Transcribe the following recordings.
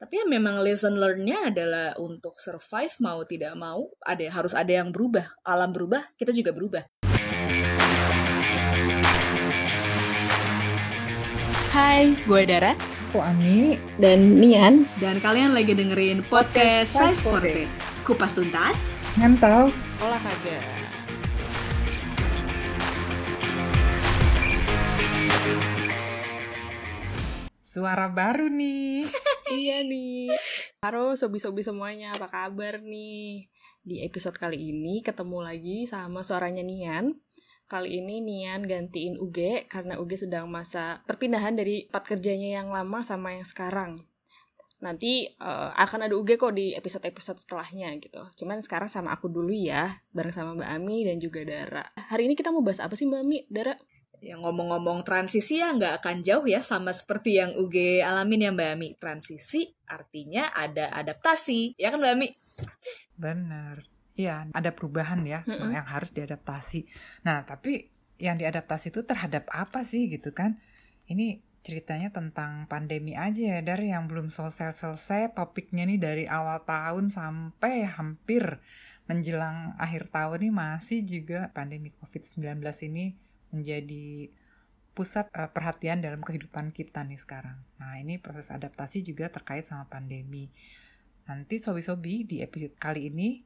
tapi ya memang lesson learn-nya adalah untuk survive mau tidak mau ada harus ada yang berubah alam berubah kita juga berubah Hai, gue Dara. Aku Ami. Dan Nian. Dan kalian lagi dengerin podcast Size Sported. Kupas tuntas. Ngantau. Olahraga. Suara baru nih. iya nih. Halo sobi-sobi semuanya, apa kabar nih? Di episode kali ini ketemu lagi sama suaranya Nian. Kali ini Nian gantiin UG karena UG sedang masa perpindahan dari tempat kerjanya yang lama sama yang sekarang. Nanti uh, akan ada UG kok di episode-episode setelahnya gitu. Cuman sekarang sama aku dulu ya, bareng sama Mbak Ami dan juga Dara. Hari ini kita mau bahas apa sih Mbak Ami, Dara? Yang ngomong-ngomong transisi ya nggak akan jauh ya sama seperti yang UG alamin ya Mbak Ami. Transisi artinya ada adaptasi, ya kan Mbak Ami? Bener. Iya, ada perubahan ya mm -hmm. yang harus diadaptasi. Nah, tapi yang diadaptasi itu terhadap apa sih gitu kan? Ini ceritanya tentang pandemi aja ya dari yang belum selesai-selesai topiknya nih dari awal tahun sampai hampir menjelang akhir tahun nih masih juga pandemi COVID-19 ini menjadi pusat uh, perhatian dalam kehidupan kita nih sekarang. Nah, ini proses adaptasi juga terkait sama pandemi. Nanti sobi-sobi di episode kali ini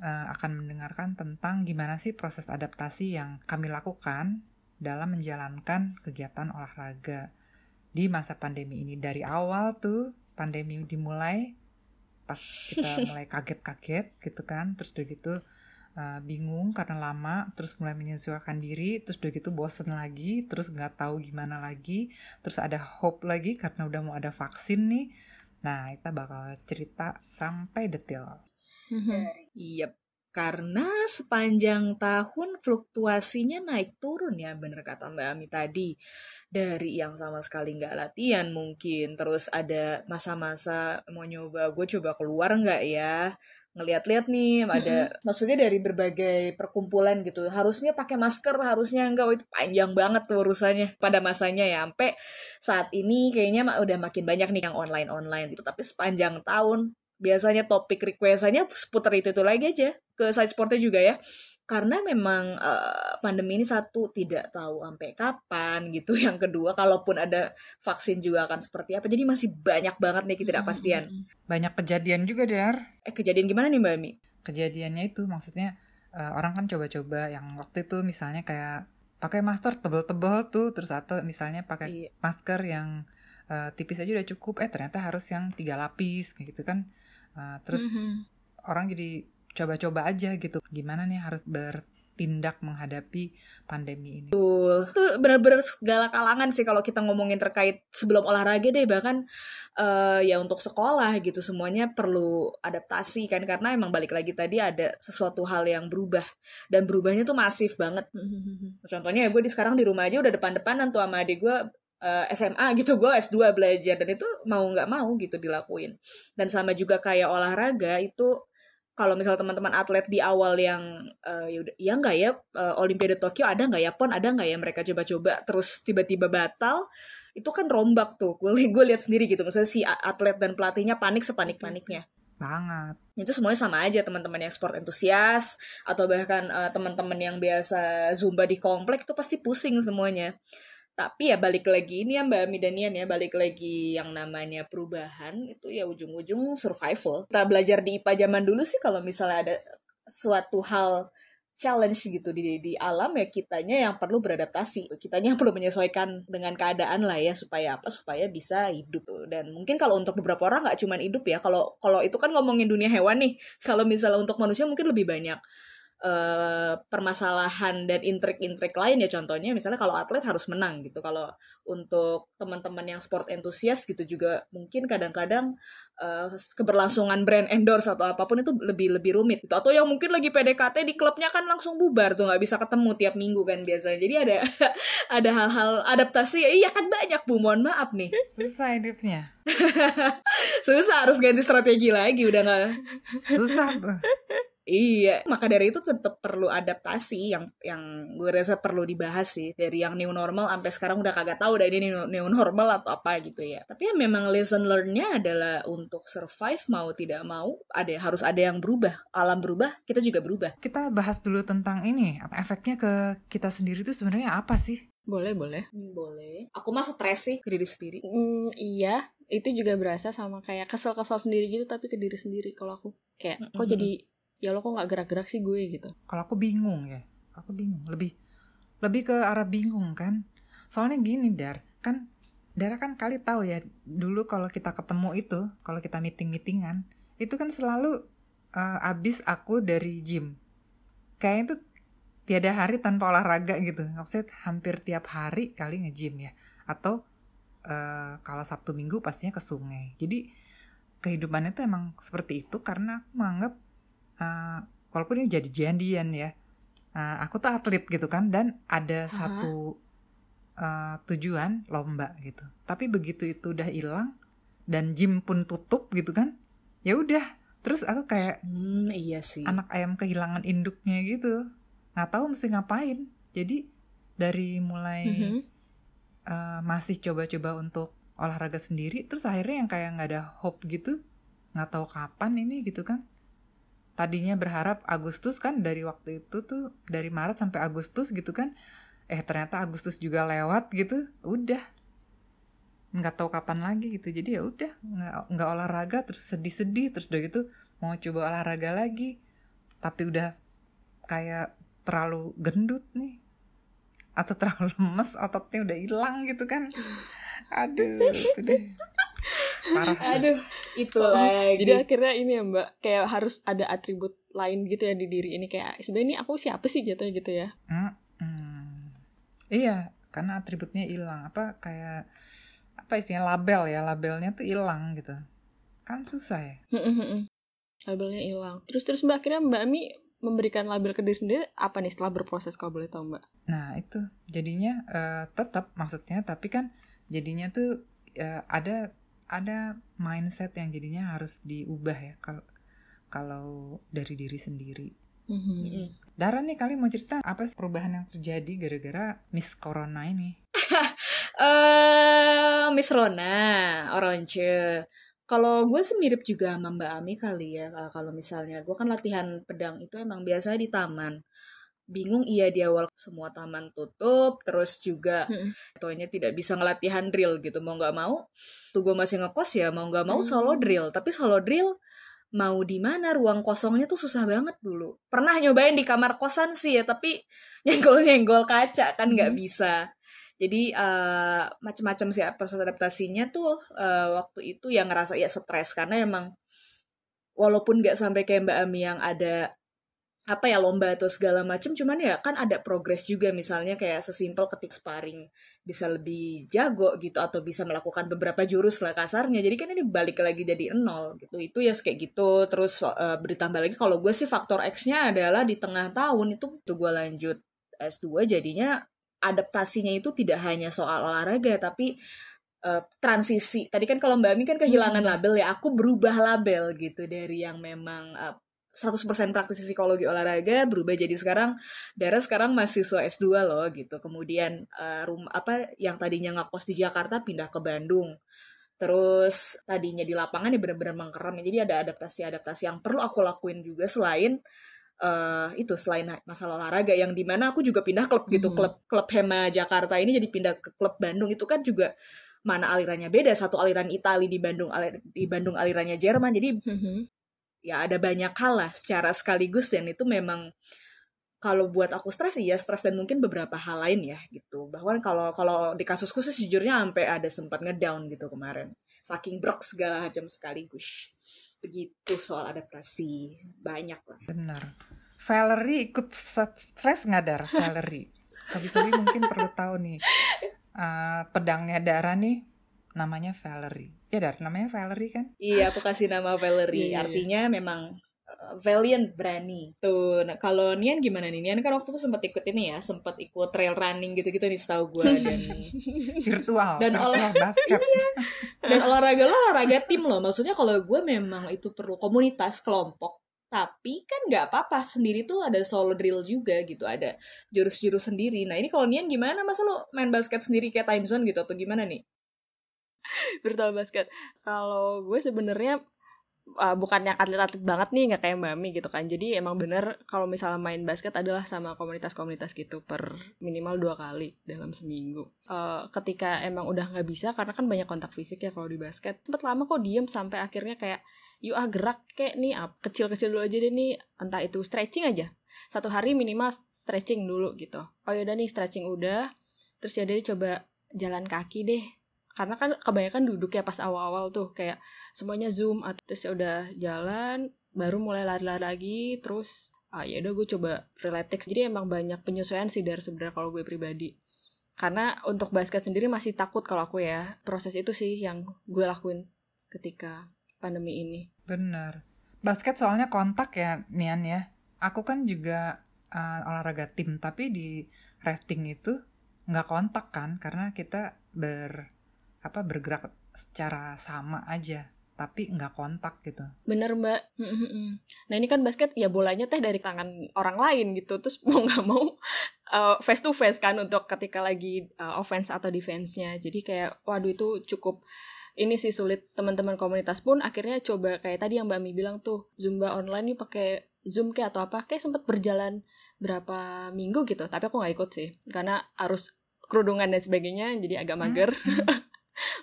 uh, akan mendengarkan tentang gimana sih proses adaptasi yang kami lakukan dalam menjalankan kegiatan olahraga di masa pandemi ini. Dari awal tuh pandemi dimulai, pas kita mulai kaget-kaget gitu kan, terus udah gitu uh, bingung karena lama, terus mulai menyesuaikan diri, terus udah gitu bosen lagi, terus nggak tahu gimana lagi, terus ada hope lagi karena udah mau ada vaksin nih. Nah, kita bakal cerita sampai detail. Iya, karena sepanjang tahun fluktuasinya naik turun ya, bener kata Mbak Ami tadi. Dari yang sama sekali nggak latihan mungkin, terus ada masa-masa mau nyoba, gue coba keluar nggak ya, ngeliat-liat nih ada mm-hmm. maksudnya dari berbagai perkumpulan gitu. Harusnya pakai masker harusnya enggak. Oh, itu panjang banget tuh urusannya pada masanya ya. Sampai saat ini kayaknya udah makin banyak nih yang online online gitu. Tapi sepanjang tahun biasanya topik requestannya seputar itu itu lagi aja. Ke side sportnya juga ya karena memang uh, pandemi ini satu tidak tahu sampai kapan gitu. Yang kedua kalaupun ada vaksin juga akan seperti apa. Jadi masih banyak banget nih ketidakpastian. Banyak kejadian juga dar. Eh kejadian gimana nih mbak Mi kejadiannya itu maksudnya uh, orang kan coba-coba yang waktu itu misalnya kayak pakai masker tebel-tebel tuh terus atau misalnya pakai iya. masker yang uh, tipis aja udah cukup eh ternyata harus yang tiga lapis kayak gitu kan. Uh, terus mm -hmm. orang jadi coba-coba aja gitu gimana nih harus bertindak menghadapi pandemi ini. Tuh, tuh benar-benar segala kalangan sih kalau kita ngomongin terkait sebelum olahraga deh bahkan uh, ya untuk sekolah gitu semuanya perlu adaptasi kan karena emang balik lagi tadi ada sesuatu hal yang berubah dan berubahnya tuh masif banget. Contohnya ya gue di sekarang di rumah aja udah depan-depanan tuh sama adik gue uh, SMA gitu gue S2 belajar dan itu mau nggak mau gitu dilakuin dan sama juga kayak olahraga itu kalau misal teman-teman atlet di awal yang uh, ya ya nggak ya uh, Olimpiade Tokyo ada nggak ya pon ada nggak ya mereka coba-coba terus tiba-tiba batal itu kan rombak tuh. Gue gue lihat sendiri gitu misalnya si atlet dan pelatihnya panik sepanik paniknya banget. Itu semuanya sama aja teman-teman yang sport entusias atau bahkan uh, teman-teman yang biasa zumba di komplek itu pasti pusing semuanya tapi ya balik lagi ini ya Mbak Midanian ya balik lagi yang namanya perubahan itu ya ujung-ujung survival. Kita belajar di IPA zaman dulu sih kalau misalnya ada suatu hal challenge gitu di di alam ya kitanya yang perlu beradaptasi. Kitanya yang perlu menyesuaikan dengan keadaan lah ya supaya apa? Supaya bisa hidup. Dan mungkin kalau untuk beberapa orang nggak cuma hidup ya. Kalau kalau itu kan ngomongin dunia hewan nih. Kalau misalnya untuk manusia mungkin lebih banyak Uh, permasalahan dan intrik-intrik lain ya contohnya misalnya kalau atlet harus menang gitu. Kalau untuk teman-teman yang sport entusias gitu juga mungkin kadang-kadang uh, keberlangsungan brand endorse atau apa pun itu lebih lebih rumit gitu. Atau yang mungkin lagi PDKT di klubnya kan langsung bubar tuh nggak bisa ketemu tiap minggu kan biasanya. Jadi ada ada hal-hal adaptasi. Ya iya kan banyak bu. Mohon maaf nih. Susah hidupnya. Susah harus ganti strategi lagi udah nggak susah tuh Iya, maka dari itu tetap perlu adaptasi yang yang gue rasa perlu dibahas sih dari yang new normal sampai sekarang udah kagak tahu udah ini new, new normal atau apa gitu ya. Tapi ya memang lesson learn-nya adalah untuk survive mau tidak mau ada harus ada yang berubah. Alam berubah, kita juga berubah. Kita bahas dulu tentang ini, apa efeknya ke kita sendiri itu sebenarnya apa sih? Boleh, boleh. Hmm, boleh. Aku mah stres sih ke diri sendiri. Hmm, iya, itu juga berasa sama kayak kesel-kesel sendiri gitu tapi ke diri sendiri kalau aku kayak mm -hmm. kok jadi ya lo kok nggak gerak-gerak sih gue gitu. Kalau aku bingung ya aku bingung. Lebih lebih ke arah bingung kan. Soalnya gini dar kan Dara kan kali tahu ya dulu kalau kita ketemu itu kalau kita meeting meetingan itu kan selalu uh, abis aku dari gym. Kayak itu tiada hari tanpa olahraga gitu. Maksudnya hampir tiap hari kali nge-gym ya. Atau uh, kalau Sabtu Minggu pastinya ke sungai. Jadi kehidupannya itu emang seperti itu karena aku menganggap uh, walaupun ini jadi jandian ya. Uh, aku tuh atlet gitu kan dan ada uh-huh. satu uh, tujuan lomba gitu. Tapi begitu itu udah hilang dan gym pun tutup gitu kan ya udah. Terus aku kayak hmm, iya sih. anak ayam kehilangan induknya gitu. Nggak tahu mesti ngapain. Jadi dari mulai mm-hmm. uh, masih coba-coba untuk olahraga sendiri terus akhirnya yang kayak nggak ada hope gitu nggak tahu kapan ini gitu kan tadinya berharap Agustus kan dari waktu itu tuh dari Maret sampai Agustus gitu kan eh ternyata Agustus juga lewat gitu udah. Nggak tahu kapan lagi gitu jadi ya udah nggak nggak olahraga terus sedih-sedih terus udah gitu mau coba olahraga lagi. Tapi udah kayak terlalu gendut nih atau terlalu lemes ototnya udah hilang gitu kan. Aduh itu deh Parah. Aduh, itu oh, lagi. Jadi akhirnya ini ya Mbak, kayak harus ada atribut lain gitu ya di diri ini kayak sebenarnya ini aku siapa sih jatuhnya gitu ya? Hmm, hmm. Iya, karena atributnya hilang. Apa kayak apa istilahnya label ya, labelnya tuh hilang gitu. Kan susah ya. Labelnya hilang. Terus terus Mbak akhirnya Mbak Mi memberikan label ke diri sendiri apa nih setelah berproses kalau boleh tahu Mbak? Nah itu jadinya uh, tetap maksudnya tapi kan jadinya tuh uh, ada ada mindset yang jadinya harus diubah ya kalau kalau dari diri sendiri. Mm-hmm. Dara nih kali mau cerita apa sih perubahan yang terjadi gara-gara Miss Corona ini? uh, Miss Rona, Orange. Kalau gue sih mirip juga sama Mbak Ami kali ya. Kalau misalnya gue kan latihan pedang itu emang biasanya di taman bingung iya di awal semua taman tutup terus juga hmm. toinya tidak bisa ngelatihan drill gitu mau nggak mau tuh gue masih ngekos ya mau nggak mau solo hmm. drill tapi solo drill mau di mana ruang kosongnya tuh susah banget dulu pernah nyobain di kamar kosan sih ya tapi nyenggol nyenggol kaca kan nggak hmm. bisa jadi uh, macam-macam sih proses adaptasinya tuh uh, waktu itu yang ngerasa ya stres karena emang walaupun nggak sampai kayak Mbak Ami yang ada apa ya lomba atau segala macam cuman ya kan ada progres juga misalnya kayak sesimpel ketik sparring bisa lebih jago gitu atau bisa melakukan beberapa jurus lah kasarnya. Jadi kan ini balik lagi jadi nol gitu. Itu ya kayak gitu. Terus uh, bertambah lagi kalau gue sih faktor X-nya adalah di tengah tahun itu tuh gue lanjut S2 jadinya adaptasinya itu tidak hanya soal olahraga tapi uh, transisi. Tadi kan kalau Mbak Ami kan kehilangan hmm. label ya aku berubah label gitu dari yang memang uh, 100% praktisi psikologi olahraga berubah jadi sekarang Dara sekarang mahasiswa S2 loh gitu. Kemudian uh, rumah apa yang tadinya ngekos di Jakarta pindah ke Bandung. Terus tadinya di lapangan ya benar-benar mengkeram. Jadi ada adaptasi-adaptasi yang perlu aku lakuin juga selain uh, itu selain masalah olahraga yang di mana aku juga pindah klub gitu. Hmm. Klub klub Hema Jakarta ini jadi pindah ke klub Bandung itu kan juga mana alirannya beda satu aliran Itali di Bandung alir, di Bandung alirannya Jerman jadi hmm ya ada banyak hal lah secara sekaligus dan itu memang kalau buat aku stres iya stres dan mungkin beberapa hal lain ya gitu. Bahwa kalau kalau di kasus khusus jujurnya sampai ada sempat ngedown gitu kemarin. Saking brok segala macam sekaligus. Begitu soal adaptasi. Banyak lah. Benar. Valerie ikut stres nggak dar? Valerie. Sobi-sobi mungkin perlu tahu nih uh, pedangnya Dara nih namanya Valerie. Ya Dar, namanya Valerie kan? Iya, aku kasih nama Valerie. Iya, iya. Artinya memang uh, valiant, berani. Tuh, nah, kalau Nian gimana nih? Nian kan waktu itu sempat ikut ini ya, sempat ikut trail running gitu-gitu nih setahu gue dan virtual dan olah basket. iya. Dan olahraga lo olahraga tim loh. Maksudnya kalau gue memang itu perlu komunitas kelompok tapi kan nggak apa-apa sendiri tuh ada solo drill juga gitu ada jurus-jurus sendiri nah ini kalau Nian gimana masa lo main basket sendiri kayak time zone gitu atau gimana nih virtual basket. Kalau gue sebenarnya uh, bukan yang atlet-atlet banget nih nggak kayak Mbak Mi gitu kan. Jadi emang bener kalau misalnya main basket adalah sama komunitas-komunitas gitu per minimal dua kali dalam seminggu. Uh, ketika emang udah nggak bisa karena kan banyak kontak fisik ya kalau di basket. Sempet lama kok diem sampai akhirnya kayak yuk ah gerak kayak nih kecil-kecil dulu aja deh nih. Entah itu stretching aja. Satu hari minimal stretching dulu gitu. Oh yaudah nih stretching udah. Terus ya deh coba jalan kaki deh karena kan kebanyakan duduk ya pas awal-awal tuh kayak semuanya zoom terus ya udah jalan baru mulai lari-lari lagi terus ah ya udah gue coba relax jadi emang banyak penyesuaian sih dari sebenarnya kalau gue pribadi karena untuk basket sendiri masih takut kalau aku ya proses itu sih yang gue lakuin ketika pandemi ini. Bener. Basket soalnya kontak ya, Nian ya. Aku kan juga uh, olahraga tim, tapi di rafting itu nggak kontak kan, karena kita ber apa bergerak secara sama aja tapi nggak kontak gitu. Bener mbak. Nah ini kan basket ya bolanya teh dari tangan orang lain gitu, terus mau nggak mau uh, face to face kan untuk ketika lagi uh, offense atau defense-nya. Jadi kayak waduh itu cukup ini sih sulit teman-teman komunitas pun akhirnya coba kayak tadi yang Mbak Mi bilang tuh Zumba online nih pakai Zoom kayak atau apa kayak sempat berjalan berapa minggu gitu tapi aku nggak ikut sih karena harus kerudungan dan sebagainya jadi agak mager hmm.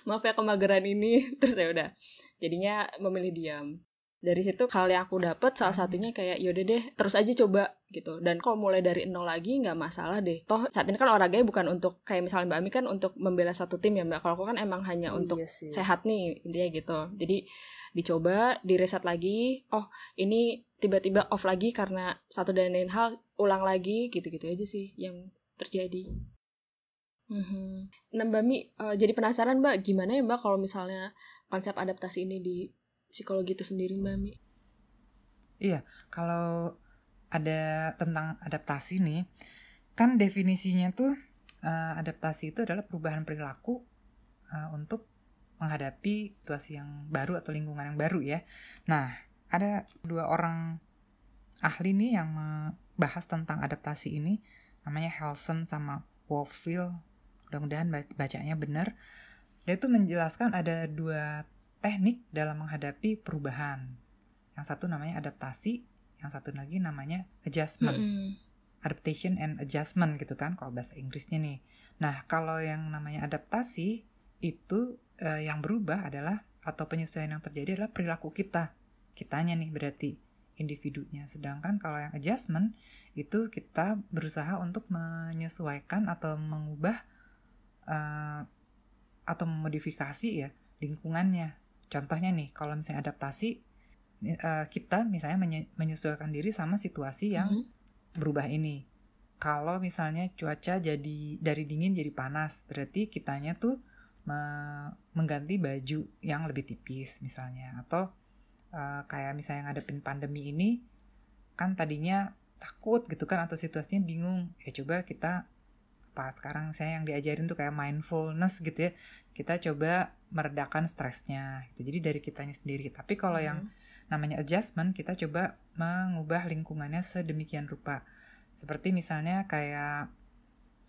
maaf ya kemageran ini. Terus ya udah jadinya memilih diam. Dari situ hal yang aku dapat salah hmm. satunya kayak yaudah deh terus aja coba gitu. Dan kalau mulai dari nol lagi nggak masalah deh. Toh saat ini kan olahraganya bukan untuk kayak misalnya mbak Ami kan untuk membela satu tim ya mbak. Kalau aku kan emang hanya oh, untuk iya sehat nih intinya gitu. Jadi dicoba direset lagi. Oh ini tiba-tiba off lagi karena satu dan lain hal ulang lagi gitu-gitu aja sih yang terjadi Mm-hmm. Nah Mbak Mi, uh, jadi penasaran Mbak, gimana ya Mbak kalau misalnya konsep adaptasi ini di psikologi itu sendiri Mbak Mi? Iya, kalau ada tentang adaptasi nih, kan definisinya tuh uh, adaptasi itu adalah perubahan perilaku uh, untuk menghadapi situasi yang baru atau lingkungan yang baru ya. Nah, ada dua orang ahli nih yang membahas tentang adaptasi ini, namanya Helson sama Wolfield. Mudah-mudahan bacanya benar. Dia itu menjelaskan ada dua teknik dalam menghadapi perubahan. Yang satu namanya adaptasi, yang satu lagi namanya adjustment. Mm -hmm. Adaptation and adjustment gitu kan kalau bahasa Inggrisnya nih. Nah, kalau yang namanya adaptasi itu uh, yang berubah adalah atau penyesuaian yang terjadi adalah perilaku kita. Kitanya nih berarti individunya. Sedangkan kalau yang adjustment itu kita berusaha untuk menyesuaikan atau mengubah uh, atau memodifikasi ya lingkungannya Contohnya nih, kalau misalnya adaptasi, uh, kita misalnya menyesuaikan diri sama situasi yang mm -hmm. berubah ini. Kalau misalnya cuaca jadi dari dingin jadi panas, berarti kitanya tuh me mengganti baju yang lebih tipis misalnya. Atau uh, kayak misalnya ngadepin pandemi ini, kan tadinya takut gitu kan atau situasinya bingung. Ya coba kita apa sekarang saya yang diajarin tuh kayak mindfulness gitu ya. Kita coba meredakan stresnya gitu. jadi dari kitanya sendiri. Tapi kalau hmm. yang namanya adjustment kita coba mengubah lingkungannya sedemikian rupa. Seperti misalnya kayak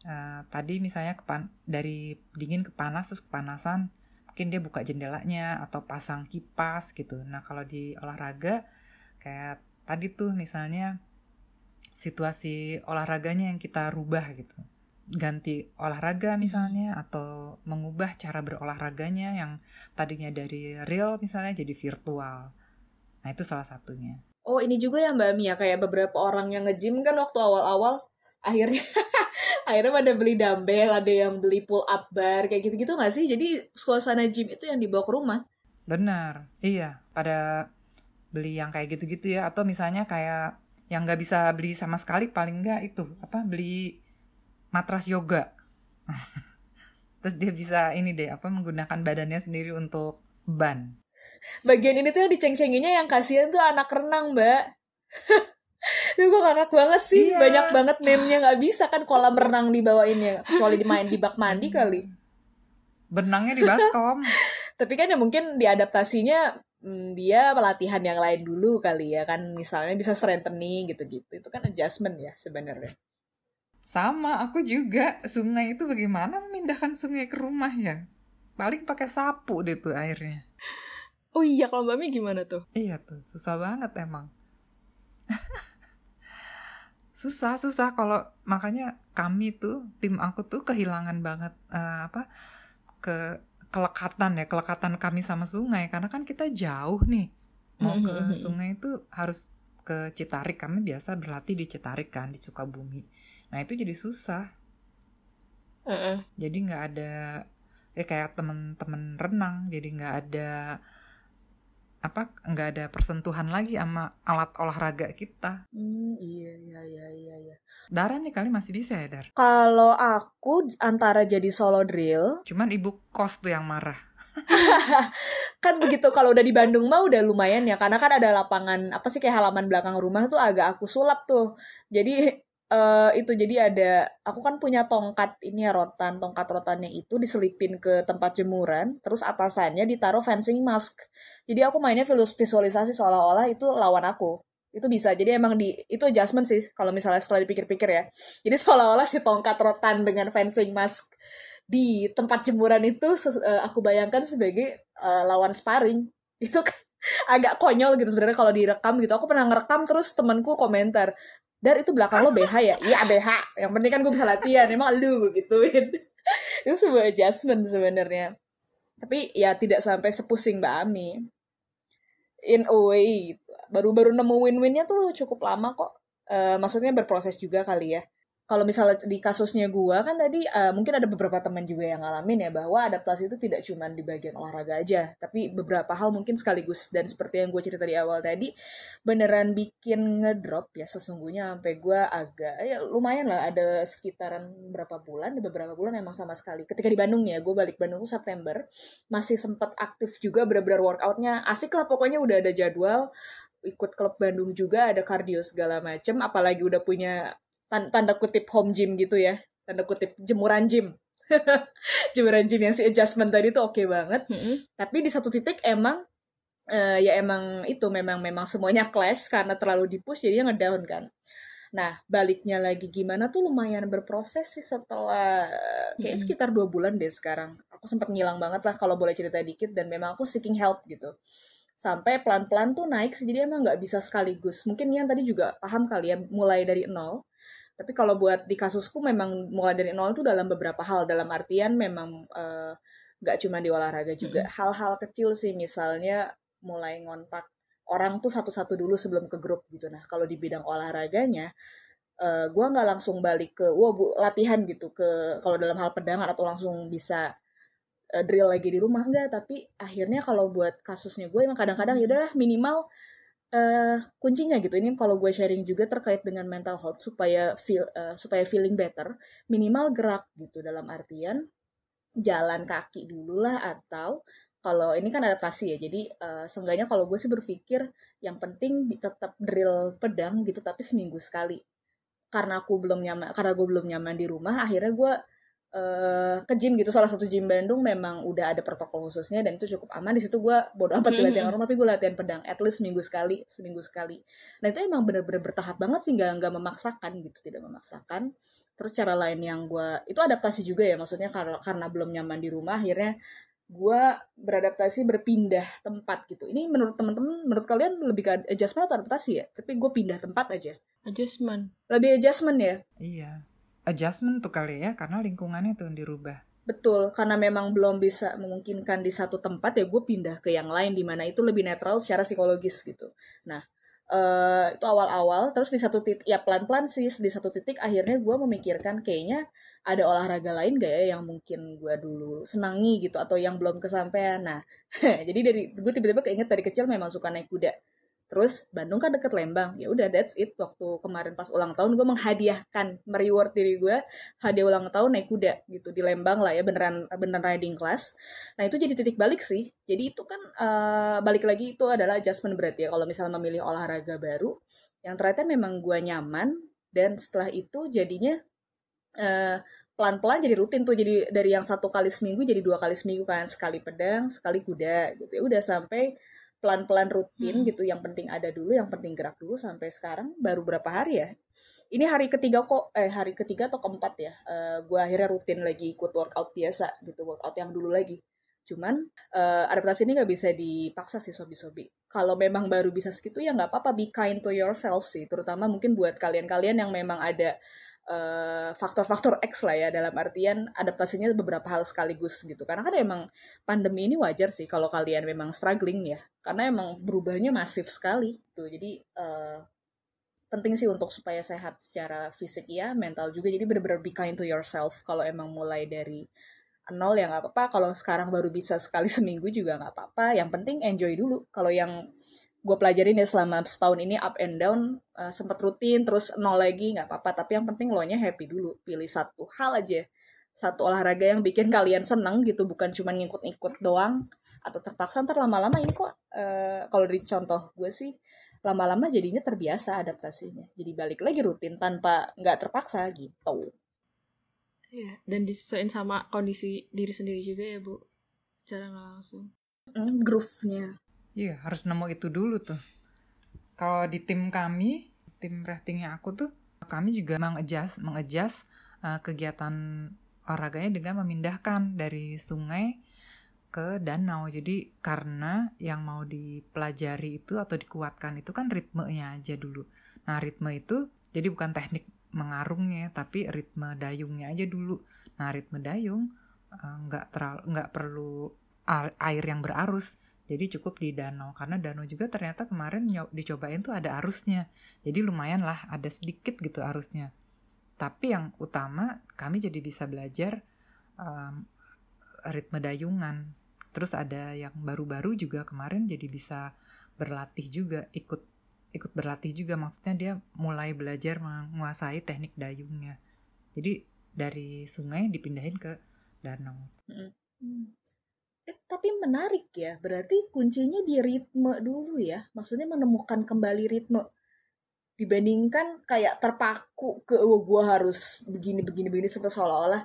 uh, tadi misalnya kepan dari dingin ke panas terus kepanasan mungkin dia buka jendelanya atau pasang kipas gitu. Nah kalau di olahraga kayak tadi tuh misalnya situasi olahraganya yang kita rubah gitu ganti olahraga misalnya atau mengubah cara berolahraganya yang tadinya dari real misalnya jadi virtual. Nah, itu salah satunya. Oh, ini juga ya Mbak Mia kayak beberapa orang yang nge-gym kan waktu awal-awal akhirnya akhirnya pada beli dumbbell, ada yang beli pull up bar kayak gitu-gitu nggak sih? Jadi suasana gym itu yang dibawa ke rumah. Benar. Iya, pada beli yang kayak gitu-gitu ya atau misalnya kayak yang nggak bisa beli sama sekali paling nggak itu apa beli matras yoga. Terus dia bisa ini deh apa menggunakan badannya sendiri untuk ban. Bagian ini tuh yang diceng-cenginya yang kasihan tuh anak renang, Mbak. Itu gue ngakak banget sih, iya. banyak banget meme-nya nggak bisa kan kolam renang dibawainnya, kecuali dimain di bak mandi kali. Benangnya di baskom. Tapi kan ya mungkin diadaptasinya hmm, dia pelatihan yang lain dulu kali ya kan misalnya bisa strengthening gitu-gitu itu kan adjustment ya sebenarnya sama aku juga. Sungai itu bagaimana memindahkan sungai ke rumah ya? Paling pakai sapu deh tuh airnya. Oh iya kalau mbak Mi gimana tuh? Iya tuh susah banget emang. Susah susah. Kalau makanya kami tuh tim aku tuh kehilangan banget uh, apa ke kelekatan ya kelekatan kami sama sungai. Karena kan kita jauh nih. Mau ke sungai itu harus ke Citarik. Kami biasa berlatih di Citarik kan di Sukabumi nah itu jadi susah uh -uh. jadi nggak ada ya kayak temen-temen renang jadi nggak ada apa nggak ada persentuhan lagi sama alat olahraga kita. Hmm, iya iya iya iya iya. Dara nih kali masih bisa ya, Dar? Kalau aku antara jadi solo drill, cuman ibu kos tuh yang marah. kan begitu kalau udah di Bandung mah udah lumayan ya karena kan ada lapangan apa sih kayak halaman belakang rumah tuh agak aku sulap tuh. Jadi uh, itu jadi ada aku kan punya tongkat ini ya rotan tongkat rotannya itu diselipin ke tempat jemuran terus atasannya ditaruh fencing mask. Jadi aku mainnya visualisasi seolah-olah itu lawan aku. Itu bisa jadi emang di itu adjustment sih kalau misalnya setelah dipikir-pikir ya. Jadi seolah-olah si tongkat rotan dengan fencing mask di tempat jemuran itu uh, aku bayangkan sebagai uh, lawan sparring. Itu kan agak konyol gitu sebenarnya kalau direkam gitu. Aku pernah ngerekam terus temanku komentar dan itu belakang lo BH ya? Iya BH yang penting kan gue bisa latihan. Emang lu gituin. Itu sebuah adjustment sebenarnya. Tapi ya tidak sampai sepusing Mbak Ami. In a way baru-baru nemu win-winnya tuh cukup lama kok. Uh, maksudnya berproses juga kali ya kalau misalnya di kasusnya gue kan tadi uh, mungkin ada beberapa teman juga yang ngalamin ya bahwa adaptasi itu tidak cuma di bagian olahraga aja tapi beberapa hal mungkin sekaligus. Dan seperti yang gue cerita di awal tadi beneran bikin ngedrop ya sesungguhnya sampai gue agak ya lumayan lah ada sekitaran berapa bulan di beberapa bulan emang sama sekali. Ketika di Bandung ya gue balik Bandung tuh September masih sempat aktif juga bener-bener workoutnya. Asik lah pokoknya udah ada jadwal ikut klub Bandung juga ada kardio segala macem apalagi udah punya tanda kutip home gym gitu ya. Tanda kutip jemuran gym. Jemuran gym yang si adjustment tadi tuh oke okay banget. Mm -hmm. tapi di satu titik emang uh, ya emang itu memang memang semuanya clash karena terlalu dipush jadinya ngedown kan. Nah baliknya lagi gimana tuh lumayan berproses sih setelah kayak mm -hmm. sekitar dua bulan deh sekarang. Aku sempat ngilang banget lah kalau boleh cerita dikit dan memang aku seeking help gitu. Sampai pelan-pelan tuh naik jadi emang nggak bisa sekaligus. Mungkin yang tadi juga paham kali ya mulai dari nol tapi kalau buat di kasusku memang mulai dari nol itu dalam beberapa hal. Dalam artian memang uh, cuma di olahraga juga. Hal-hal kecil sih misalnya mulai ngontak orang tuh satu-satu dulu sebelum ke grup gitu. Nah kalau di bidang olahraganya uh, eh, gue nggak langsung balik ke wah bu latihan gitu. Ke kalau dalam hal pedangan atau langsung bisa uh, drill lagi di rumah enggak tapi akhirnya kalau buat kasusnya gue emang kadang-kadang ya udahlah minimal uh, kuncinya gitu ini kalau gue sharing juga terkait dengan mental health supaya feel uh, supaya feeling better minimal gerak gitu dalam artian jalan kaki dulu lah atau kalau ini kan adaptasi ya jadi uh, seenggaknya kalau gue sih berpikir yang penting tetap drill pedang gitu tapi seminggu sekali. Karena aku belum nyaman karena gue belum nyaman di rumah akhirnya gue uh, ke gym gitu. Salah satu gym Bandung memang udah ada protokol khususnya dan itu cukup aman. Di situ gue bodo amat mm -hmm. latihan orang tapi gue latihan pedang at least seminggu sekali seminggu sekali. Nah itu emang bener-bener bertahap banget sih nggak nggak memaksakan gitu tidak memaksakan. Terus cara lain yang gue itu adaptasi juga ya maksudnya karena karena belum nyaman di rumah akhirnya gue beradaptasi berpindah tempat gitu. Ini menurut teman-teman menurut kalian lebih ke adjustment atau adaptasi ya? Tapi gue pindah tempat aja. Adjustment. Lebih adjustment ya? Iya adjustment tuh kali ya karena lingkungannya tuh dirubah. Betul karena memang belum bisa memungkinkan di satu tempat ya gue pindah ke yang lain di mana itu lebih netral secara psikologis gitu. Nah uh, itu awal-awal terus di satu titik ya pelan-pelan sih di satu titik akhirnya gue memikirkan kayaknya ada olahraga lain gak ya yang mungkin gue dulu senangi gitu atau yang belum kesampaian. Nah jadi dari gue tiba-tiba keinget dari kecil memang suka naik kuda Terus Bandung kan deket Lembang, ya udah that's it. Waktu kemarin pas ulang tahun gue menghadiahkan, mereward diri gue hadiah ulang tahun naik kuda gitu di Lembang lah ya beneran beneran riding class. Nah itu jadi titik balik sih. Jadi itu kan uh, balik lagi itu adalah adjustment berarti ya kalau misalnya memilih olahraga baru yang ternyata memang gue nyaman dan setelah itu jadinya uh, pelan-pelan jadi rutin tuh jadi dari yang satu kali seminggu jadi dua kali seminggu kan sekali pedang sekali kuda gitu ya udah sampai pelan-pelan rutin hmm. gitu yang penting ada dulu yang penting gerak dulu sampai sekarang baru berapa hari ya? Ini hari ketiga kok eh hari ketiga atau keempat ya uh, eh, gue akhirnya rutin lagi ikut workout biasa gitu workout yang dulu lagi. Cuman uh, adaptasi ini nggak bisa dipaksa sih sobi-sobi. Kalau memang baru bisa segitu ya nggak apa-apa be kind to yourself sih. Terutama mungkin buat kalian-kalian yang memang ada faktor-faktor uh, X lah ya dalam artian adaptasinya beberapa hal sekaligus gitu. Karena kan emang pandemi ini wajar sih kalau kalian memang struggling ya. Karena emang berubahnya masif sekali tuh jadi uh, penting sih untuk supaya sehat secara fisik ya mental juga. Jadi bener-bener be kind to yourself kalau emang mulai dari nol ya nggak apa-apa. Kalau sekarang baru bisa sekali seminggu juga nggak apa-apa. Yang penting enjoy dulu. Kalau yang gue pelajarin ya selama setahun ini up and down uh, sempet rutin terus nol lagi nggak apa-apa tapi yang penting lo nya happy dulu pilih satu hal aja satu olahraga yang bikin kalian seneng gitu bukan cuma ngikut-ngikut doang atau terpaksa ntar lama-lama ini kok uh, kalau dari contoh gue sih lama-lama jadinya terbiasa adaptasinya jadi balik lagi rutin tanpa nggak terpaksa gitu Iya, dan disesuaikan sama kondisi diri sendiri juga ya, Bu. Secara nggak langsung. Mm, groove-nya. Iya, harus nemu itu dulu tuh. Kalau di tim kami, tim raftingnya aku tuh, kami juga mengejas, mengejas uh, kegiatan olahraganya dengan memindahkan dari sungai ke danau. Jadi karena yang mau dipelajari itu atau dikuatkan itu kan ritmenya aja dulu. Nah ritme itu jadi bukan teknik mengarungnya, tapi ritme dayungnya aja dulu. Nah ritme dayung eh, nggak uh, terlalu nggak perlu air yang berarus jadi cukup di danau karena danau juga ternyata kemarin dicobain tuh ada arusnya. Jadi lumayan lah ada sedikit gitu arusnya. Tapi yang utama kami jadi bisa belajar um, ritme dayungan. Terus ada yang baru-baru juga kemarin jadi bisa berlatih juga ikut ikut berlatih juga maksudnya dia mulai belajar menguasai teknik dayungnya. Jadi dari sungai dipindahin ke danau. Mm -hmm. Eh, tapi menarik ya. Berarti kuncinya di ritme dulu ya. Maksudnya menemukan kembali ritme. Dibandingkan kayak terpaku ke oh, gue harus begini begini begini seperti seolah-olah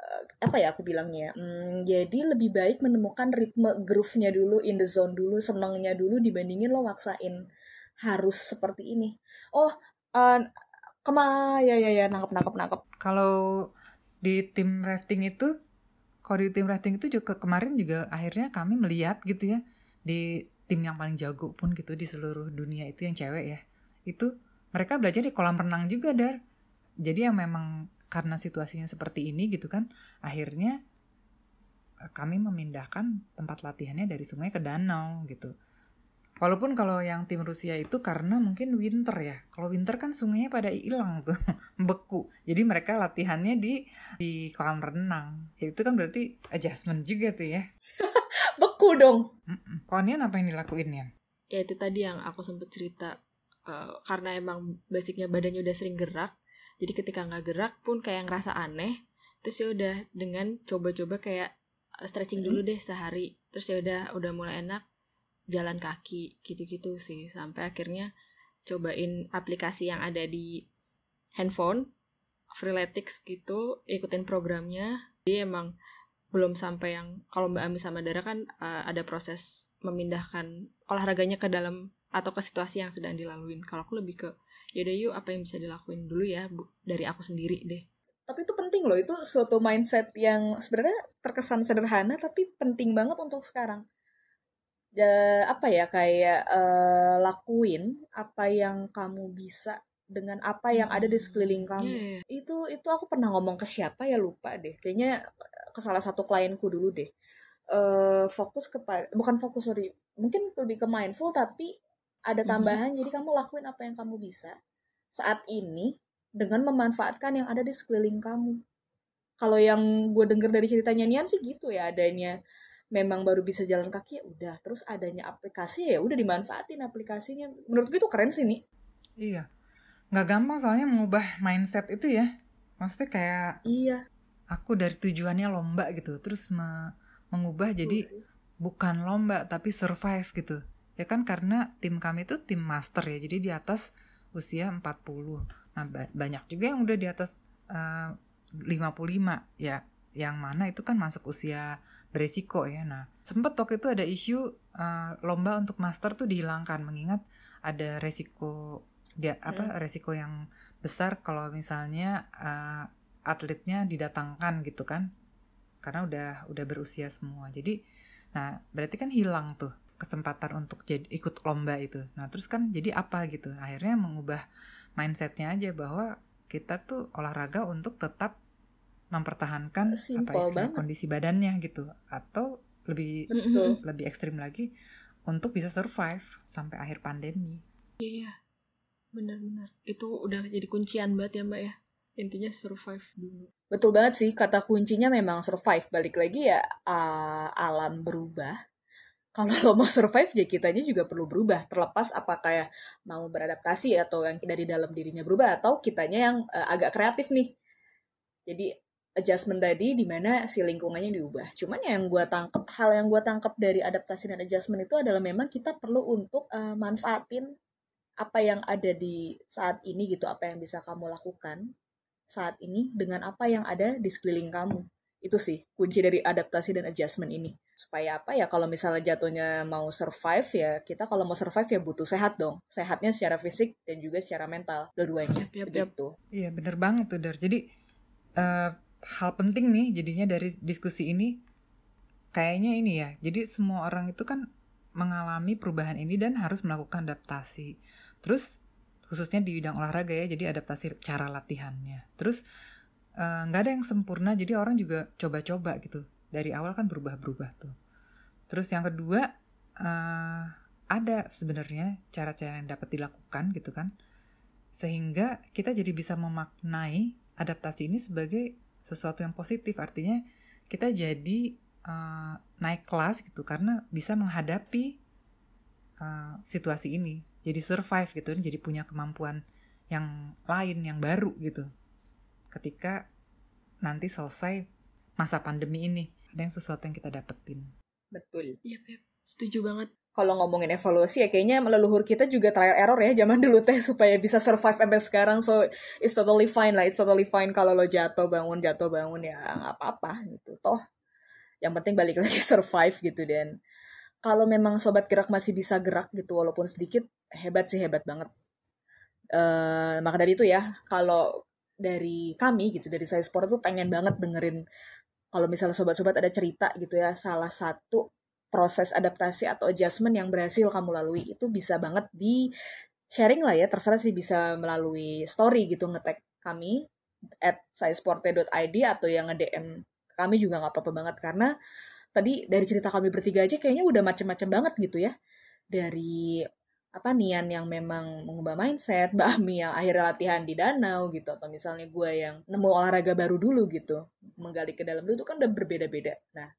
uh, apa ya aku bilangnya. Hmm, jadi lebih baik menemukan ritme groove-nya dulu, in the zone dulu, senangnya dulu dibandingin lo maksain harus seperti ini. Oh, uh, kema ya ya ya nangkep nangkep nangkep. Kalau di tim rafting itu kalau di tim rating itu juga kemarin juga akhirnya kami melihat gitu ya di tim yang paling jago pun gitu di seluruh dunia itu yang cewek ya itu mereka belajar di kolam renang juga dar. Jadi yang memang karena situasinya seperti ini gitu kan akhirnya eh, kami memindahkan tempat latihannya dari sungai ke danau gitu Walaupun kalau yang tim Rusia itu karena mungkin winter ya. Kalau winter kan sungainya pada hilang tuh, beku. Jadi mereka latihannya di di kolam renang. Ya, itu kan berarti adjustment juga tuh ya. beku dong. Konian apa yang dilakuin ya? Ya itu tadi yang aku sempet cerita. Uh, karena emang basicnya badannya udah sering gerak. Jadi ketika nggak gerak pun kayak ngerasa aneh. Terus ya udah dengan coba-coba kayak eh, stretching dulu deh sehari. Terus ya udah udah mulai enak jalan kaki gitu-gitu sih. Sampai akhirnya cobain aplikasi yang ada di handphone Freeletics gitu ikutin programnya. Jadi emang belum sampai yang kalau Mbak Ami sama Dara kan uh, ada proses memindahkan olahraganya ke dalam atau ke situasi yang sedang dilaluin. Kalau aku lebih ke yaudah yuk apa yang bisa dilakuin dulu ya bu, dari aku sendiri deh. Tapi itu penting loh itu suatu mindset yang sebenarnya terkesan sederhana tapi penting banget untuk sekarang uh, apa ya kayak uh, lakuin apa yang kamu bisa dengan apa yang ada di sekeliling kamu yeah. Iya, itu itu aku pernah ngomong ke siapa ya lupa deh kayaknya ke salah satu klienku dulu deh uh, fokus kepada bukan fokus sorry mungkin lebih ke mindful tapi ada mm-hmm. tambahan mm -hmm. jadi kamu lakuin apa yang kamu bisa saat ini dengan memanfaatkan yang ada di sekeliling kamu kalau yang gue denger dari ceritanya Nian sih gitu ya adanya memang baru bisa jalan kaki ya udah. Terus adanya aplikasi ya udah dimanfaatin aplikasinya. Menurut gue itu keren sih nih iya. Nggak gampang soalnya mengubah mindset itu ya. Maksudnya kayak iya. aku dari tujuannya lomba gitu. Terus me mengubah jadi bukan lomba tapi survive gitu. Ya kan karena tim kami itu tim master ya. Jadi di atas usia 40 nah banyak juga yang udah di atas uh, eh, 55 ya. Yang mana itu kan masuk usia beresiko ya. Nah, sempat waktu itu ada isu uh, lomba untuk master tuh dihilangkan mengingat ada resiko dia apa resiko yang besar kalau misalnya uh, atletnya didatangkan gitu kan. Karena udah udah berusia semua. Jadi nah berarti kan hilang tuh kesempatan untuk jadi ikut lomba itu. Nah terus kan jadi apa gitu? Akhirnya mengubah mindsetnya aja bahwa kita tuh olahraga untuk tetap mempertahankan Simple apa istilah banget. kondisi badannya gitu atau lebih Betul. lebih ekstrim lagi untuk bisa survive sampai akhir pandemi Iya, benar-benar. Itu udah jadi kuncian banget ya mbak ya. Intinya survive dulu. Betul banget sih, kata kuncinya memang survive. Balik lagi ya, uh, alam berubah. Kalau lo mau survive, ya kitanya juga perlu berubah. Terlepas apakah ya mau beradaptasi atau yang dari dalam dirinya berubah, atau kitanya yang uh, agak kreatif nih. Jadi adjustment tadi di mana si lingkungannya diubah. Cuman yang gue tangkep, hal yang gue tangkep dari adaptasi dan adjustment itu adalah memang kita perlu untuk uh, manfaatin apa yang ada di saat ini gitu, apa yang bisa kamu lakukan saat ini dengan apa yang ada di sekeliling kamu. Itu sih kunci dari adaptasi dan adjustment ini. Supaya apa ya kalau misalnya jatuhnya mau survive ya kita kalau mau survive ya butuh sehat dong. Sehatnya secara fisik dan juga secara mental dua-duanya. Yap. Begitu. Iya bener banget tuh Dar. Jadi eh, hal penting nih jadinya dari diskusi ini kayaknya ini ya. Jadi semua orang itu kan mengalami perubahan ini dan harus melakukan adaptasi. Terus khususnya di bidang olahraga ya, jadi adaptasi cara latihannya. Terus eh, nggak ada yang sempurna, jadi orang juga coba-coba gitu. Dari awal kan berubah-berubah tuh. Terus yang kedua eh, ada sebenarnya cara-cara yang dapat dilakukan gitu kan sehingga kita jadi bisa memaknai adaptasi ini sebagai sesuatu yang positif artinya kita jadi uh, naik kelas gitu karena bisa menghadapi uh, situasi ini jadi survive gitu jadi punya kemampuan yang lain yang baru gitu ketika nanti selesai masa pandemi ini ada yang sesuatu yang kita dapetin Betul. Iya, Beb. Setuju banget. Kalau ngomongin evolusi ya kayaknya leluhur kita juga trial error ya zaman dulu teh supaya bisa survive sampai sekarang. So it's totally fine lah. It's totally fine kalau lo jatuh bangun jatuh bangun ya nggak apa-apa gitu. Toh yang penting balik lagi survive gitu dan kalau memang sobat gerak masih bisa gerak gitu walaupun sedikit hebat sih hebat banget. Eh maka dari itu ya kalau dari kami gitu dari saya sport tuh pengen banget dengerin kalau misalnya sobat-sobat ada cerita gitu ya salah satu proses adaptasi atau adjustment yang berhasil kamu lalui itu bisa banget di sharing lah ya terserah sih bisa melalui story gitu ngetek kami at saisporte.id atau yang nge-DM kami juga nggak apa-apa banget karena tadi dari cerita kami bertiga aja kayaknya udah macem-macem banget gitu ya dari apa Nian yang memang mengubah mindset, Mbak Ami yang akhirnya latihan di danau gitu, atau misalnya gue yang nemu olahraga baru dulu gitu, menggali ke dalam dulu itu kan udah berbeda-beda. Nah,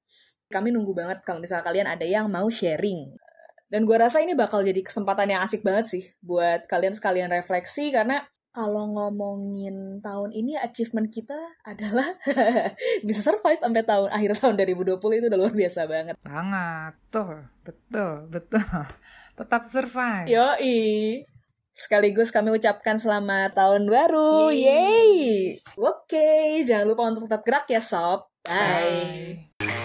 kami nunggu banget kalau misalnya kalian ada yang mau sharing. Dan gue rasa ini bakal jadi kesempatan yang asik banget sih buat kalian sekalian refleksi karena kalau ngomongin tahun ini achievement kita adalah bisa survive sampai tahun akhir tahun 2020 itu udah luar biasa banget. banget tuh betul betul tetap survive Yoi. Sekaligus kami ucapkan selamat tahun baru. Yeay. Oke, jangan lupa untuk tetap gerak ya sob. Bye. Bye.